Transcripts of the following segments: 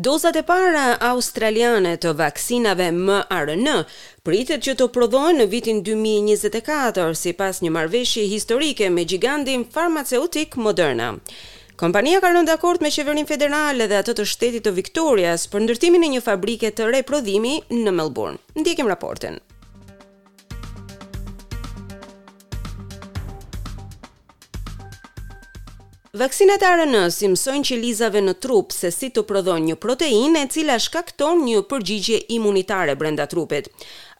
Dozat e para australiane të vaksinave mRNA pritet që të prodhohen në vitin 2024, sipas një marrëveshje historike me gjigandin farmaceutik Moderna. Kompania ka rënë dakord me qeverinë federale dhe atë të shtetit të Viktorias për ndërtimin e një fabrike të re prodhimi në Melbourne. Ndjekim raportin. Vaksinat e ARN-së u mësojnë qelizave në trup se si të prodhojnë një proteinë e cila shkakton një përgjigje imunitare brenda trupit.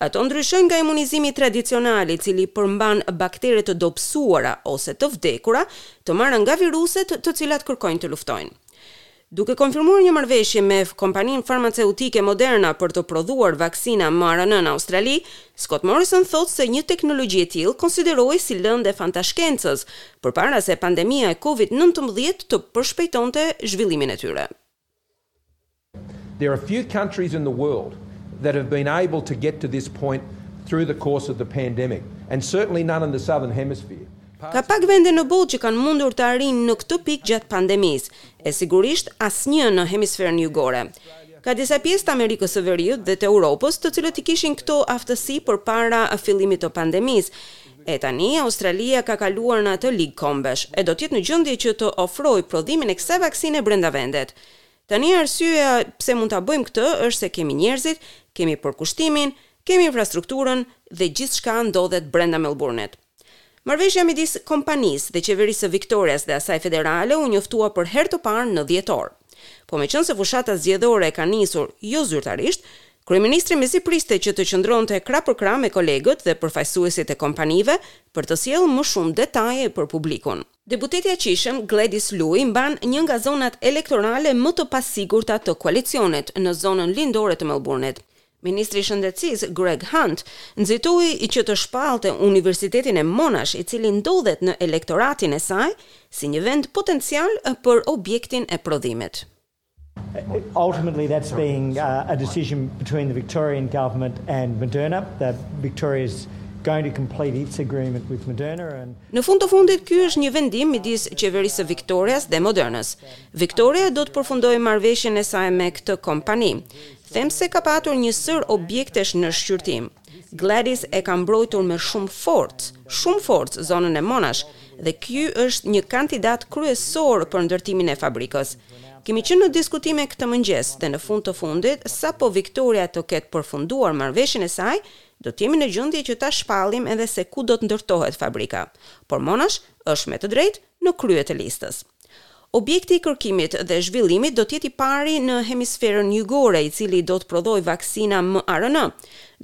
Ato ndryshojnë nga imunizimi tradicional i cili përmban baktere të dobësuara ose të vdekura të marra nga viruset të cilat kërkojnë të luftojnë. Duke konfirmuar një marrëveshje me kompaninë farmaceutike Moderna për të prodhuar vaksina mRNA në Australi, Scott Morrison thotë se një teknologji e tillë konsiderohej si lëndë fantashkencës, përpara se pandemia e Covid nëntëmbëdhjetë të përshpejtonte zhvillimin e tyre. There are few countries in the world that have been able to get to this point through the course of the pandemic and certainly none in the southern hemisphere. Ka pak vende në botë që kanë mundur të arrijnë në këtë pikë gjatë pandemisë, e sigurisht asnjë në hemisferën jugore. Ka disa pjesë të Amerikës së Veriut dhe të Europës të cilët i kishin këto aftësi përpara fillimit të pandemisë, e tani Australia ka kaluar në atë ligë kombesh e do të jetë në gjendje që të ofrojë prodhimin e kësaj vaksine brenda vendit. Tani arsyeja pse mund ta bëjmë këtë është se kemi njerëzit, kemi përkushtimin, kemi infrastrukturën dhe gjithçka ndodhet brenda Melbourne-it. Marrëveshja midis kompanisë dhe qeverisë së Viktorias dhe asaj federale u njoftua për herë të parë në dhjetor. Por meqenëse fushata zgjedhore e ka nisur jo zyrtarisht, kryeministri mezi priste që të qëndronte krah për krah me kolegët dhe përfaqësuesit e kompanive për të sjellë më shumë detaje për publikun. Deputetja e Chisholm, Gladys Liu, mban një nga zonat elektorale më të pasigurta të koalicionit, në zonën lindore të Melburnit. Ministri i Shëndetësisë, Greg Hunt, nxitoi që të shpallte Universitetin e Monash, i cili ndodhet në elektoratin e saj, si një vend potencial për objektin e prodhimit. Ultimately that's being uh, a decision between the Victorian government and Moderna. The Victoria's going to complete its agreement with Moderna and Në fund të fundit ky është një vendim midis qeverisë së Victorias dhe Modernës. Victoria do të përfundojë marrëveshjen e saj me këtë kompani. Them se ka patur një sërë objektesh në shqyrtim, Gladys e ka mbrojtur me shumë forcë, shumë forcë zonën e Monash dhe ky është një kandidat kryesor për ndërtimin e fabrikës. Kemi qenë në diskutime këtë mëngjes dhe në fund të fundit, sapo Victoria të ketë përfunduar marrëveshjen e saj, do të jemi në gjendje që ta shpallim edhe se ku do të ndërtohet fabrika. Por Monash është me të drejtë në krye të listës. Objekti i kërkimit dhe zhvillimit do të jetë i pari në hemisferën jugore, i cili do të prodhojë vaksina mRNA.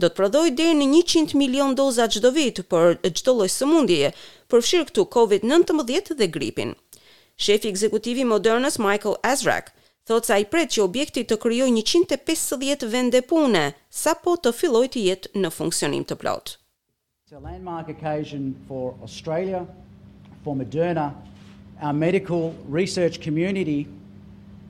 Do të prodhojë deri në njëqind milionë doza çdo vit për çdo lloj sëmundjeje, përfshirë këtu Covid nëntëmbëdhjetë dhe gripin. Shefi ekzekutiv i Moderna-s, Michael Azrak, thotë se ai pret që objekti të krijojë njëqind e pesëdhjetë vende pune sapo të fillojë të jetë në funksionim të plotë. It's a landmark occasion for Australia, for Moderna, our medical research community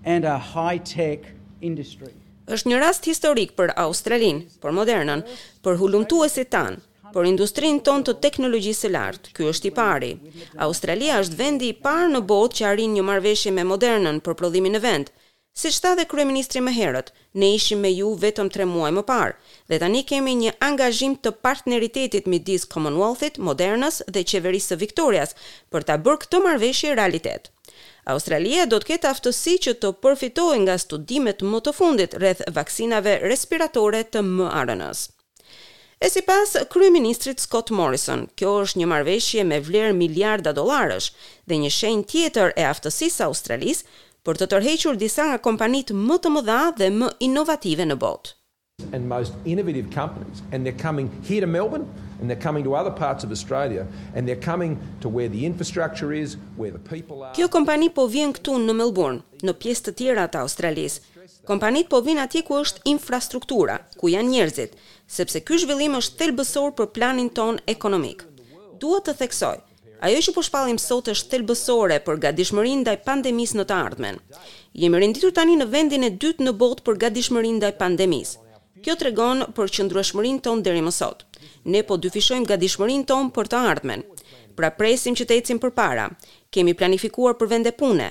and our high tech industry. Është një rast historik për Australinë, për Modernën, për hulumtuesit tanë, për industrinë tonë të teknologjisë së lartë. Ky është i pari. Australia është vendi i parë në botë që arrin një marrëveshje me Modernën për prodhimin në vend. Siç tha dhe kryeministri më herët, ne ishim me ju vetëm tre muaj më parë, dhe tani kemi një angazhim të partneritetit midis Commonwealth-it, Modernës dhe Qeverisë së Viktorias për ta bërë këtë marrëveshje realitet. Australia do të ketë aftësi që të përfitojë nga studimet më të fundit rreth vaksinave respiratore të mRNA-së. E sipas kryeministrit Scott Morrison, kjo është një marrëveshje me vlerë miliarda dollarësh dhe një shenjë tjetër e aftësisë së Australisë për të tërhequr disa nga kompanitë më të mëdha dhe më inovative në botë. and most innovative companies and they're coming here to Melbourne and they're coming to other parts of Australia and they're coming to where the infrastructure is, where the people are. Kjo kompani po vjen këtu në Melburn, në pjesë të tjera të Australisë. Kompanitë po vijnë atje ku është infrastruktura, ku janë njerëzit, sepse ky zhvillim është thelbësor për planin tonë ekonomik. Dua të theksoj, ajo që po shpallim sot është thelbësore për gatishmërinë ndaj pandemisë në të ardhmen. Jemi renditur tani në vendin e dytë në botë për gatishmërinë ndaj pandemisë. Kjo tregon për qëndrueshmërinë tonë deri më sot. Ne po dyfishojmë gatishmërinë tonë për të ardhmen. Pra presim që të ecim përpara. Kemi planifikuar për vende pune,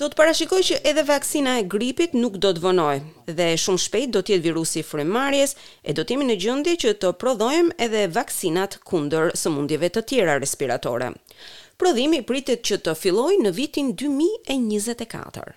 Do të parashikoj që edhe vaksina e gripit nuk do të vonojë dhe shumë shpejt do të jetë virusi i frymëmarrjes e do të jemi në gjendje që të prodhojmë edhe vaksinat kundër sëmundjeve të tjera respiratore. Prodhimi pritet që të fillojë në vitin dy mijë e njëzet e katër.